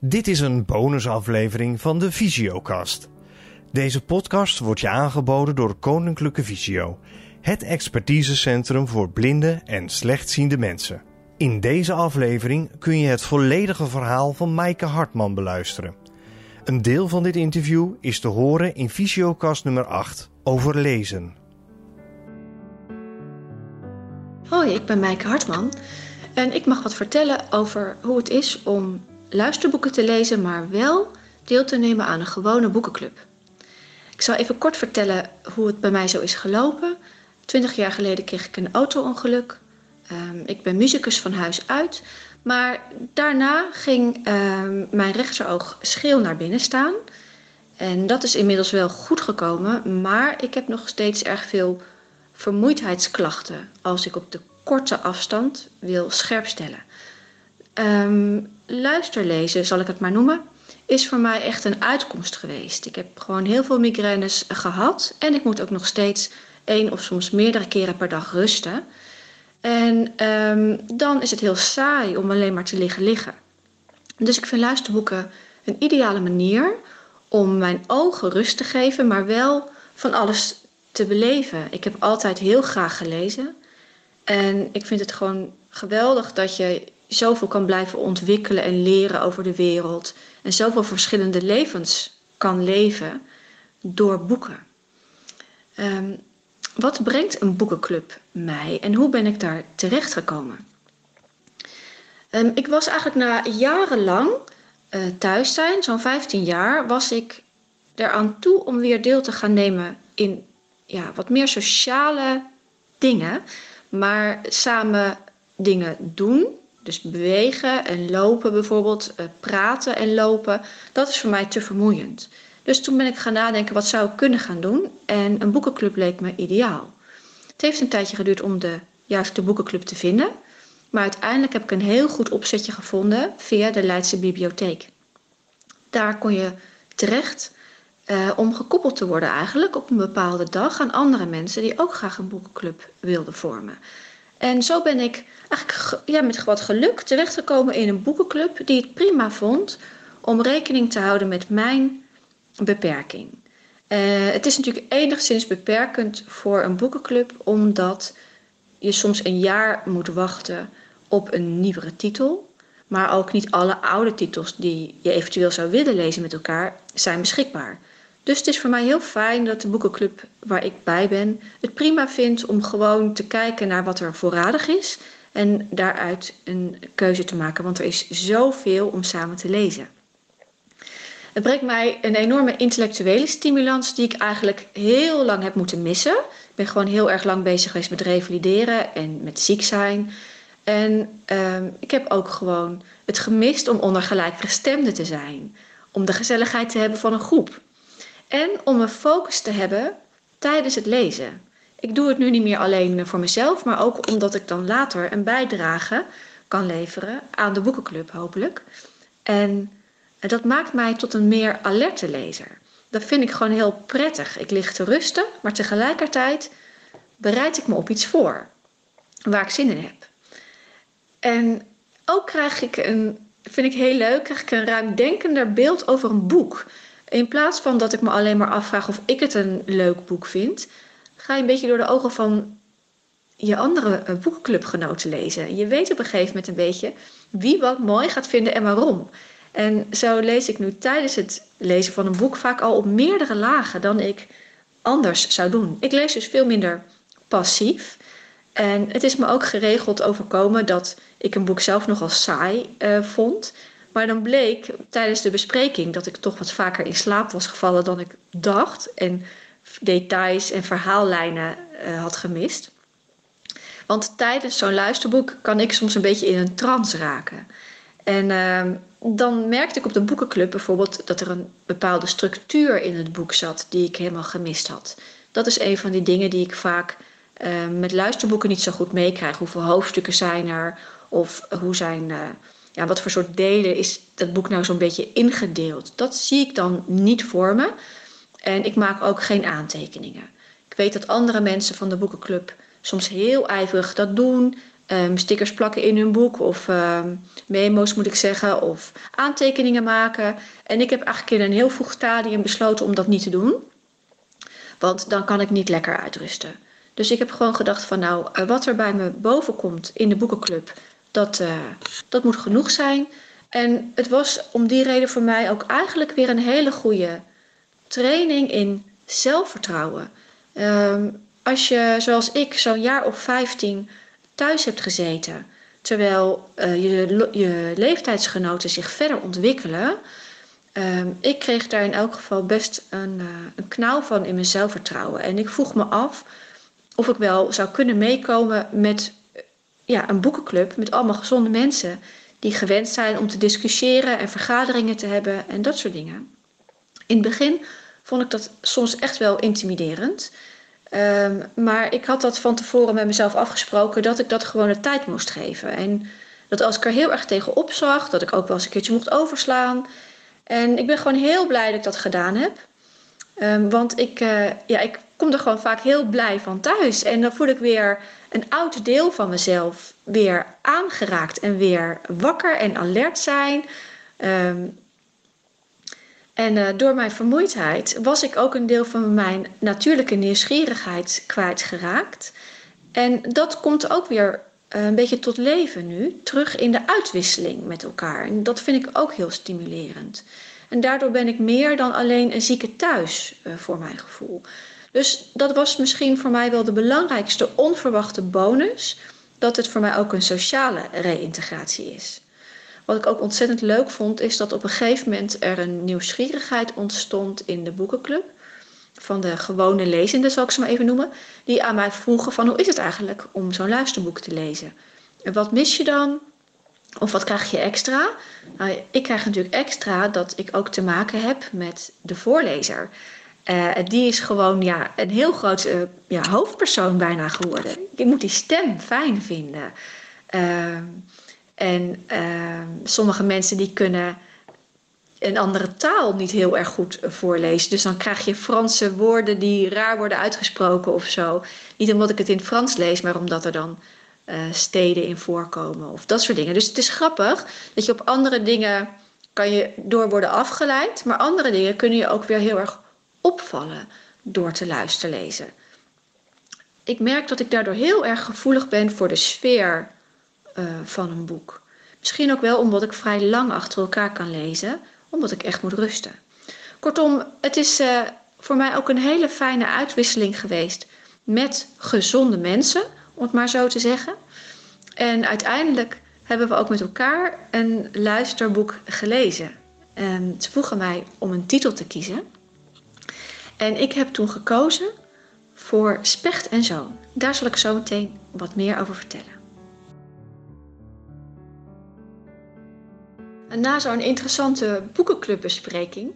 Dit is een bonusaflevering van de Visiocast. Deze podcast wordt je aangeboden door Koninklijke Visio, het expertisecentrum voor blinde en slechtziende mensen. In deze aflevering kun je het volledige verhaal van Maaike Hartman beluisteren. Een deel van dit interview is te horen in Visiocast nummer 8 over lezen. Hoi, ik ben Maaike Hartman en ik mag wat vertellen over hoe het is om luisterboeken te lezen, maar wel deel te nemen aan een gewone boekenclub. Ik zal even kort vertellen hoe het bij mij zo is gelopen. Twintig jaar geleden kreeg ik een auto-ongeluk. Um, ik ben muzikus van huis uit. Maar daarna ging um, mijn rechteroog scheel naar binnen staan. En dat is inmiddels wel goed gekomen. Maar ik heb nog steeds erg veel vermoeidheidsklachten als ik op de korte afstand wil scherpstellen. Um, luisterlezen, zal ik het maar noemen, is voor mij echt een uitkomst geweest. Ik heb gewoon heel veel migraines gehad en ik moet ook nog steeds één of soms meerdere keren per dag rusten. En um, dan is het heel saai om alleen maar te liggen liggen. Dus ik vind luisterboeken een ideale manier om mijn ogen rust te geven, maar wel van alles te beleven. Ik heb altijd heel graag gelezen. En ik vind het gewoon geweldig dat je zoveel kan blijven ontwikkelen en leren over de wereld. En zoveel verschillende levens kan leven door boeken. Um, wat brengt een boekenclub mij en hoe ben ik daar terecht gekomen? Um, ik was eigenlijk na jarenlang uh, thuis zijn, zo'n 15 jaar, was ik eraan toe om weer deel te gaan nemen in ja, wat meer sociale dingen. Maar samen dingen doen dus bewegen en lopen bijvoorbeeld, uh, praten en lopen, dat is voor mij te vermoeiend. Dus toen ben ik gaan nadenken, wat zou ik kunnen gaan doen? En een boekenclub leek me ideaal. Het heeft een tijdje geduurd om de juiste boekenclub te vinden. Maar uiteindelijk heb ik een heel goed opzetje gevonden via de Leidse Bibliotheek. Daar kon je terecht uh, om gekoppeld te worden eigenlijk op een bepaalde dag aan andere mensen die ook graag een boekenclub wilden vormen. En zo ben ik eigenlijk ja, met wat geluk terechtgekomen in een boekenclub die het prima vond om rekening te houden met mijn beperking. Uh, het is natuurlijk enigszins beperkend voor een boekenclub, omdat je soms een jaar moet wachten op een nieuwere titel. Maar ook niet alle oude titels die je eventueel zou willen lezen met elkaar zijn beschikbaar. Dus het is voor mij heel fijn dat de boekenclub waar ik bij ben het prima vindt om gewoon te kijken naar wat er voorradig is en daaruit een keuze te maken, want er is zoveel om samen te lezen. Het brengt mij een enorme intellectuele stimulans die ik eigenlijk heel lang heb moeten missen. Ik ben gewoon heel erg lang bezig geweest met revalideren en met ziek zijn. En uh, ik heb ook gewoon het gemist om onder gelijkgestemden te zijn. Om de gezelligheid te hebben van een groep. En om een focus te hebben tijdens het lezen. Ik doe het nu niet meer alleen voor mezelf, maar ook omdat ik dan later een bijdrage kan leveren aan de boekenclub, hopelijk. En dat maakt mij tot een meer alerte lezer. Dat vind ik gewoon heel prettig. Ik lig te rusten, maar tegelijkertijd bereid ik me op iets voor waar ik zin in heb. En ook krijg ik een, vind ik heel leuk, krijg ik een ruimdenkender beeld over een boek. In plaats van dat ik me alleen maar afvraag of ik het een leuk boek vind, ga je een beetje door de ogen van je andere eh, boekenclubgenoten lezen. Je weet op een gegeven moment een beetje wie wat mooi gaat vinden en waarom. En zo lees ik nu tijdens het lezen van een boek vaak al op meerdere lagen dan ik anders zou doen. Ik lees dus veel minder passief. En het is me ook geregeld overkomen dat ik een boek zelf nogal saai uh, vond. Maar dan bleek tijdens de bespreking dat ik toch wat vaker in slaap was gevallen dan ik dacht. En details en verhaallijnen uh, had gemist. Want tijdens zo'n luisterboek kan ik soms een beetje in een trance raken. En uh, dan merkte ik op de boekenclub bijvoorbeeld dat er een bepaalde structuur in het boek zat die ik helemaal gemist had. Dat is een van die dingen die ik vaak uh, met luisterboeken niet zo goed meekrijg. Hoeveel hoofdstukken zijn er? Of hoe zijn, uh, ja, wat voor soort delen is dat boek nou zo'n beetje ingedeeld? Dat zie ik dan niet voor me. En ik maak ook geen aantekeningen. Ik weet dat andere mensen van de boekenclub soms heel ijverig dat doen. ehm, stickers plakken in hun boek of ehm, memo's moet ik zeggen of aantekeningen maken. En ik heb eigenlijk in een heel vroeg stadium besloten om dat niet te doen. Want dan kan ik niet lekker uitrusten. Dus ik heb gewoon gedacht van nou, eh, wat er bij me boven komt in de boekenclub, dat, uh, dat moet genoeg zijn. En het was om die reden voor mij ook eigenlijk weer een hele goede training in zelfvertrouwen. Um, als je, zoals ik, zo'n jaar of 15 thuis hebt gezeten, terwijl uh, je, je leeftijdsgenoten zich verder ontwikkelen, um, ik kreeg daar in elk geval best een, uh, een knauw van in mijn zelfvertrouwen. En ik vroeg me af of ik wel zou kunnen meekomen met ja, een boekenclub met allemaal gezonde mensen die gewend zijn om te discussiëren en vergaderingen te hebben en dat soort dingen. In het begin vond ik dat soms echt wel intimiderend. Um, maar ik had dat van tevoren met mezelf afgesproken dat ik dat gewoon de tijd moest geven. En dat als ik er heel erg tegen opzag, dat ik ook wel eens een keertje mocht overslaan. En ik ben gewoon heel blij dat ik dat gedaan heb. Um, want ik, uh, ja, ik kom er gewoon vaak heel blij van thuis. En dan voel ik weer een oud deel van mezelf weer aangeraakt en weer wakker en alert zijn. Um, en uh, door mijn vermoeidheid was ik ook een deel van mijn natuurlijke nieuwsgierigheid kwijtgeraakt. En dat komt ook weer uh, een beetje tot leven nu, terug in de uitwisseling met elkaar. En dat vind ik ook heel stimulerend. En daardoor ben ik meer dan alleen een zieke thuis, uh, voor mijn gevoel. Dus dat was misschien voor mij wel de belangrijkste onverwachte bonus, dat het voor mij ook een sociale reïntegratie is. Wat ik ook ontzettend leuk vond, is dat op een gegeven moment er een nieuwsgierigheid ontstond in de boekenclub. Van de gewone lezenden, zal ik ze maar even noemen. Die aan mij vroegen van hoe is het eigenlijk om zo'n luisterboek te lezen? En wat mis je dan? Of wat krijg je extra? Nou, ik krijg natuurlijk extra dat ik ook te maken heb met de voorlezer. Uh, die is gewoon ja, een heel groot uh, ja, hoofdpersoon bijna geworden. Je moet die stem fijn vinden. Uh, en uh, sommige mensen die kunnen een andere taal niet heel erg goed voorlezen. Dus dan krijg je Franse woorden die raar worden uitgesproken of zo. Niet omdat ik het in Frans lees, maar omdat er dan uh, steden in voorkomen of dat soort dingen. Dus het is grappig dat je op andere dingen kan je door worden afgeleid, maar andere dingen kunnen je ook weer heel erg opvallen door te luisteren lezen. Ik merk dat ik daardoor heel erg gevoelig ben voor de sfeer uh, van een boek. Misschien ook wel omdat ik vrij lang achter elkaar kan lezen, omdat ik echt moet rusten. Kortom, het is uh, voor mij ook een hele fijne uitwisseling geweest met gezonde mensen, om het maar zo te zeggen. En uiteindelijk hebben we ook met elkaar een luisterboek gelezen. Um, ze vroegen mij om een titel te kiezen. En ik heb toen gekozen voor Specht en Zoon. Daar zal ik zo meteen wat meer over vertellen. En na zo'n interessante boekenclubbespreking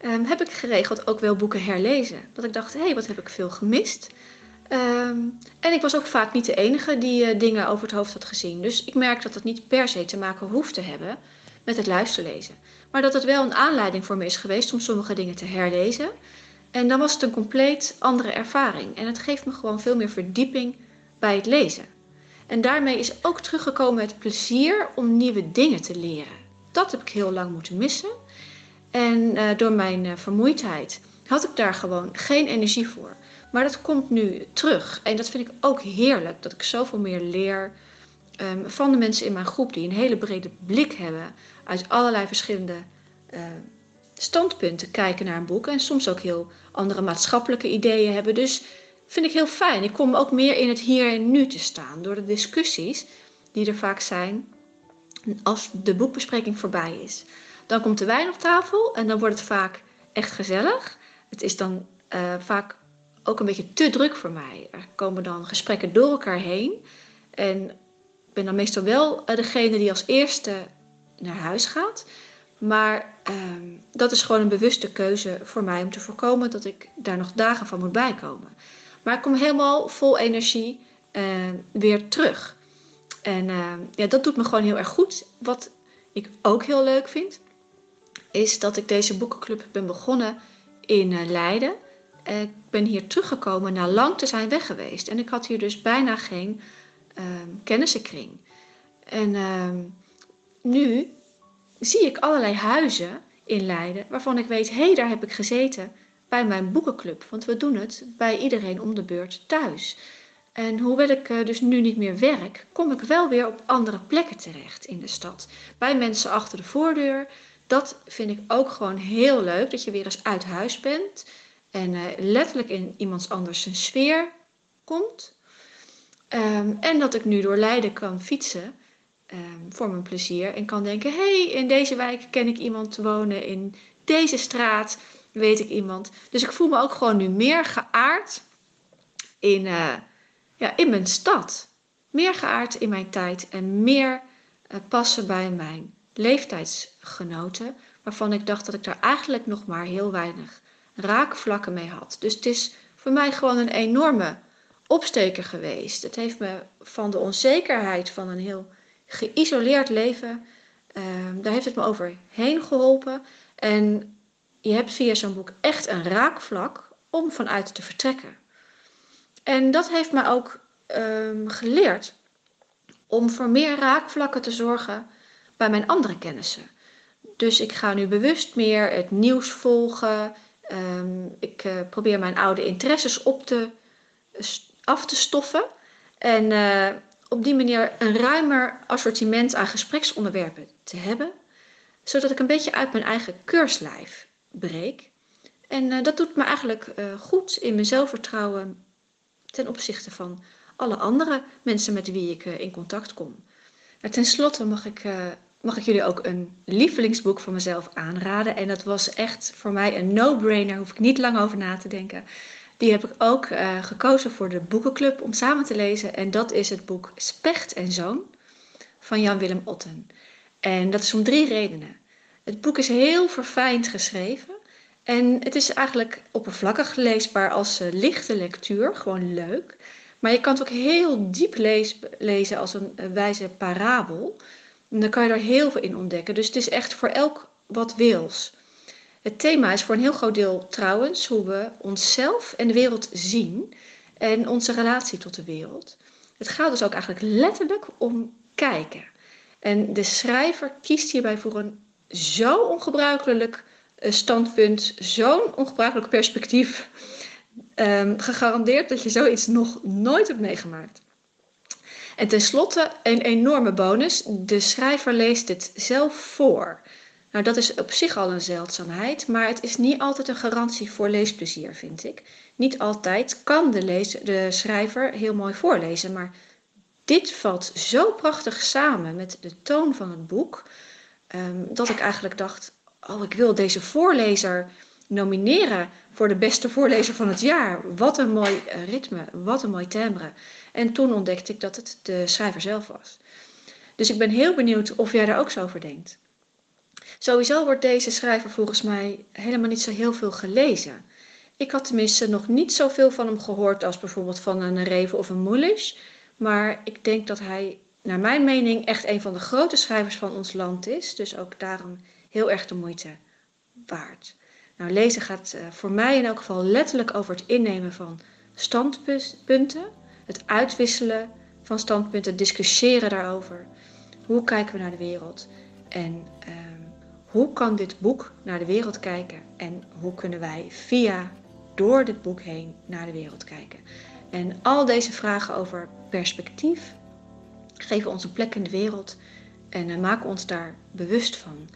um, heb ik geregeld ook wel boeken herlezen. Dat ik dacht, hé, hey, wat heb ik veel gemist. Um, en ik was ook vaak niet de enige die uh, dingen over het hoofd had gezien. Dus ik merk dat het niet per se te maken hoeft te hebben met het luisterlezen. Maar dat het wel een aanleiding voor me is geweest om sommige dingen te herlezen. En dan was het een compleet andere ervaring. En het geeft me gewoon veel meer verdieping bij het lezen. En daarmee is ook teruggekomen het plezier om nieuwe dingen te leren dat heb ik heel lang moeten missen. En uh, door mijn uh, vermoeidheid had ik daar gewoon geen energie voor. Maar dat komt nu terug. En dat vind ik ook heerlijk, dat ik zoveel meer leer um, van de mensen in mijn groep die een hele brede blik hebben uit allerlei verschillende uh, standpunten kijken naar een boek. En soms ook heel andere maatschappelijke ideeën hebben. Dus vind ik heel fijn. Ik kom ook meer in het hier en nu te staan door de discussies die er vaak zijn als de boekbespreking voorbij is. Dan komt de wijn op tafel en dan wordt het vaak echt gezellig. Het is dan uh, vaak ook een beetje te druk voor mij. Er komen dan gesprekken door elkaar heen. En ik ben dan meestal wel eh, degene die als eerste naar huis gaat. Maar uh, dat is gewoon een bewuste keuze voor mij om te voorkomen dat ik daar nog dagen van moet bijkomen. Maar ik kom helemaal vol energie uh, weer terug. En uh, ja, dat doet me gewoon heel erg goed. Wat ik ook heel leuk vind, is dat ik deze boekenclub ben begonnen in uh, Leiden. Ik ben hier teruggekomen na lang te zijn weg geweest. En ik had hier dus bijna geen ehm, kennissenkring. En ehm, nu zie ik allerlei huizen in Leiden waarvan ik weet, hé, hey, daar heb ik gezeten bij mijn boekenclub. Want we doen het bij iedereen om de beurt thuis. En hoewel ik eh, dus nu niet meer werk, kom ik wel weer op andere plekken terecht in de stad. Bij mensen achter de voordeur. Dat vind ik ook gewoon heel leuk, dat je weer eens uit huis bent. En uh, letterlijk in iemands anders zijn sfeer komt. Um, en dat ik nu door Leiden kan fietsen um, voor mijn plezier. En kan denken, hey, in deze wijk ken ik iemand wonen. In deze straat weet ik iemand. Dus ik voel me ook gewoon nu meer geaard in, uh, ja, in mijn stad. Meer geaard in mijn tijd en meer uh, passen bij mijn leeftijdsgenoten. Waarvan ik dacht dat ik daar eigenlijk nog maar heel weinig raakvlakken mee had. Dus het is voor mij gewoon een enorme opsteker geweest. Het heeft me van de onzekerheid van een heel geïsoleerd leven, uh, daar heeft het me overheen geholpen. En je hebt via zo'n boek echt een raakvlak om vanuit te vertrekken. En dat heeft me ook um, geleerd om voor meer raakvlakken te zorgen bij mijn andere kennissen. Dus ik ga nu bewust meer het nieuws volgen. Um, ik uh, probeer mijn oude interesses op te, af te stoffen. En uh, op die manier een ruimer assortiment aan gespreksonderwerpen te hebben. Zodat ik een beetje uit mijn eigen keurslijf breek. En uh, dat doet me eigenlijk uh, goed in mijn zelfvertrouwen ten opzichte van alle andere mensen met wie ik uh, in contact kom. En ten slotte mag ik, mag ik jullie ook een lievelingsboek van mezelf aanraden. En dat was echt voor mij een no-brainer, hoef ik niet lang over na te denken. Die heb ik ook gekozen voor de boekenclub om samen te lezen. En dat is het boek Specht en Zoon van Jan-Willem Otten. En dat is om drie redenen. Het boek is heel verfijnd geschreven. En het is eigenlijk oppervlakkig leesbaar als uh, lichte lectuur, gewoon leuk. Maar je kan het ook heel diep lezen als een, een wijze parabel. En dan kan je er heel veel in ontdekken. Dus het is echt voor elk wat wils. Het thema is voor een heel groot deel trouwens hoe we onszelf en de wereld zien en onze relatie tot de wereld. Het gaat dus ook eigenlijk letterlijk om kijken. En de schrijver kiest hierbij voor een zo ongebruikelijk eh, standpunt, zo'n ongebruikelijk perspectief. Um, gegarandeerd dat je zoiets nog nooit hebt meegemaakt. En tenslotte een enorme bonus. De schrijver leest dit zelf voor. Nou, dat is op zich al een zeldzaamheid, maar het is niet altijd een garantie voor leesplezier, vind ik. Niet altijd kan de, de schrijver heel mooi voorlezen, maar dit valt zo prachtig samen met de toon van het boek um, dat ik eigenlijk dacht: oh, ik wil deze voorlezer nomineren voor de beste voorlezer van het jaar. Wat een mooi uh, ritme, wat een mooi timbre. En toen ontdekte ik dat het de schrijver zelf was. Dus ik ben heel benieuwd of jij daar ook zo over denkt. Sowieso wordt deze schrijver volgens mij helemaal niet zo heel veel gelezen. Ik had tenminste nog niet zoveel van hem gehoord als bijvoorbeeld van een Reven of een Mulisch. Maar ik denk dat hij naar mijn mening echt een van de grote schrijvers van ons land is. Dus ook daarom heel erg de moeite waard. Nou, lezen gaat uh, voor mij in elk geval letterlijk over het innemen van standpunten, het uitwisselen van standpunten, discussiëren daarover. Hoe kijken we naar de wereld? En uh, hoe kan dit boek naar de wereld kijken? En hoe kunnen wij via, door dit boek heen, naar de wereld kijken? En al deze vragen over perspectief, geven ons een plek in de wereld en uh, maken ons daar bewust van.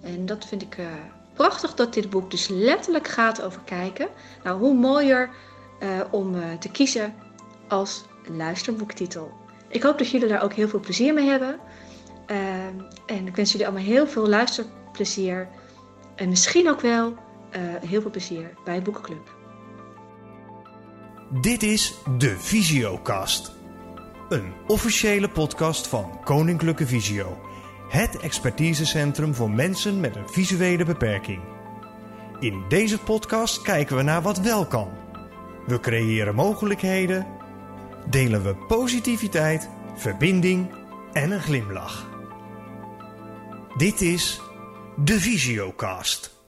En dat vind ik uh, prachtig dat dit boek dus letterlijk gaat over kijken. Nou, hoe mooier uh, om te kiezen als luisterboektitel. Ik hoop dat jullie daar ook heel veel plezier mee hebben. en ik wens jullie allemaal heel veel luisterplezier. En misschien ook wel heel veel plezier bij Boekenclub. Dit is de Visiocast. Een officiële podcast van Koninklijke Visio. Het expertisecentrum voor mensen met een visuele beperking. In deze podcast kijken we naar wat wel kan. We creëren mogelijkheden, delen we positiviteit, verbinding en een glimlach. Dit is de Visiocast.